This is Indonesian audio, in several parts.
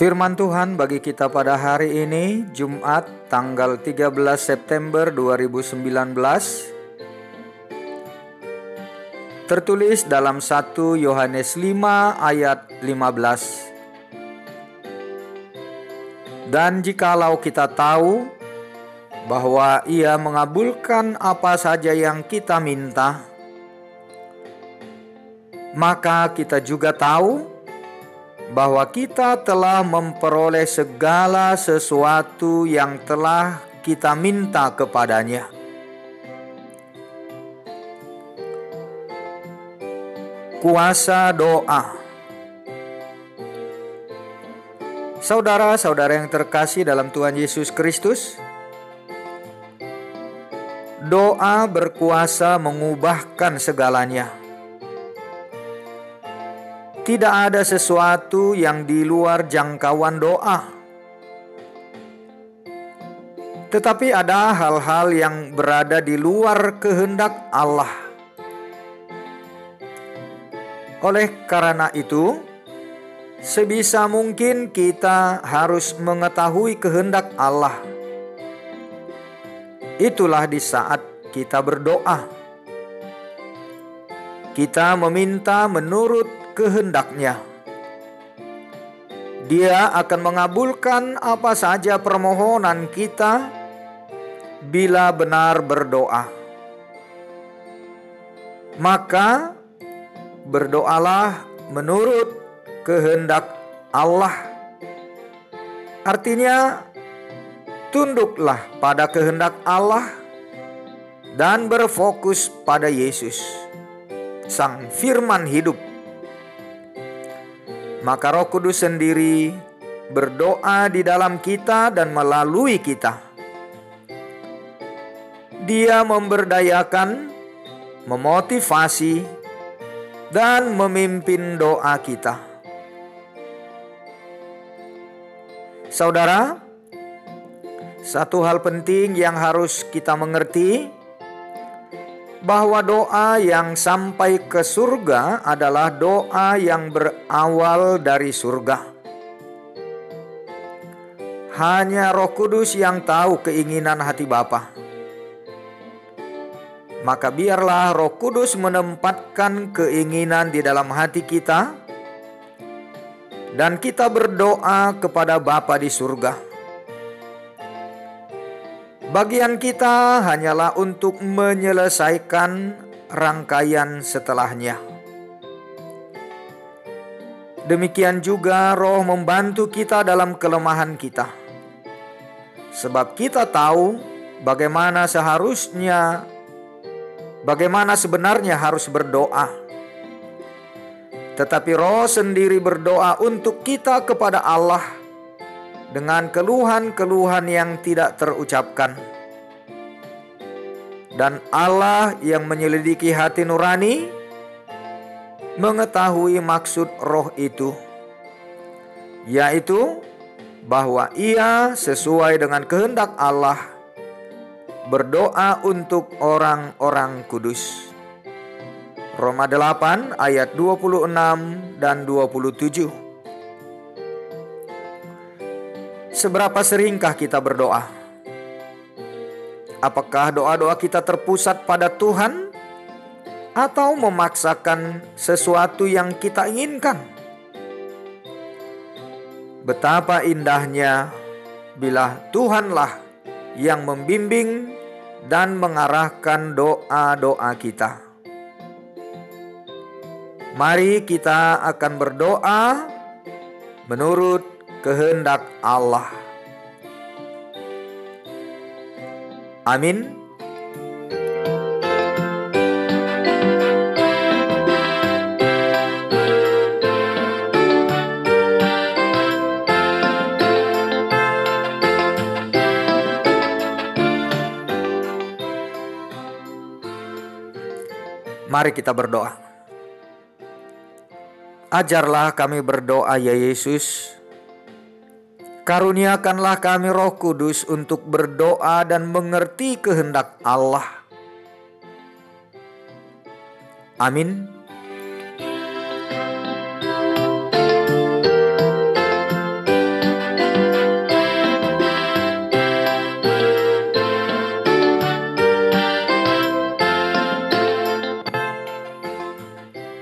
Firman Tuhan bagi kita pada hari ini Jumat tanggal 13 September 2019 Tertulis dalam 1 Yohanes 5 ayat 15 Dan jikalau kita tahu bahwa ia mengabulkan apa saja yang kita minta maka kita juga tahu bahwa kita telah memperoleh segala sesuatu yang telah kita minta kepadanya. Kuasa doa. Saudara-saudara yang terkasih dalam Tuhan Yesus Kristus, doa berkuasa mengubahkan segalanya tidak ada sesuatu yang di luar jangkauan doa. Tetapi ada hal-hal yang berada di luar kehendak Allah. Oleh karena itu, sebisa mungkin kita harus mengetahui kehendak Allah. Itulah di saat kita berdoa. Kita meminta menurut kehendaknya. Dia akan mengabulkan apa saja permohonan kita bila benar berdoa. Maka berdoalah menurut kehendak Allah. Artinya, tunduklah pada kehendak Allah dan berfokus pada Yesus, Sang Firman hidup maka Roh Kudus sendiri berdoa di dalam kita dan melalui kita. Dia memberdayakan, memotivasi, dan memimpin doa kita. Saudara, satu hal penting yang harus kita mengerti bahwa doa yang sampai ke surga adalah doa yang berawal dari surga. Hanya Roh Kudus yang tahu keinginan hati Bapa. Maka biarlah Roh Kudus menempatkan keinginan di dalam hati kita dan kita berdoa kepada Bapa di surga Bagian kita hanyalah untuk menyelesaikan rangkaian setelahnya. Demikian juga roh membantu kita dalam kelemahan kita. Sebab kita tahu bagaimana seharusnya bagaimana sebenarnya harus berdoa. Tetapi roh sendiri berdoa untuk kita kepada Allah dengan keluhan-keluhan yang tidak terucapkan. Dan Allah yang menyelidiki hati nurani mengetahui maksud roh itu, yaitu bahwa ia sesuai dengan kehendak Allah berdoa untuk orang-orang kudus. Roma 8 ayat 26 dan 27. Seberapa seringkah kita berdoa? Apakah doa-doa kita terpusat pada Tuhan atau memaksakan sesuatu yang kita inginkan? Betapa indahnya bila Tuhanlah yang membimbing dan mengarahkan doa-doa kita. Mari kita akan berdoa menurut kehendak Allah. Amin. Mari kita berdoa. Ajarlah kami berdoa ya Yesus Karuniakanlah kami Roh Kudus untuk berdoa dan mengerti kehendak Allah. Amin.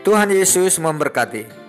Tuhan Yesus memberkati.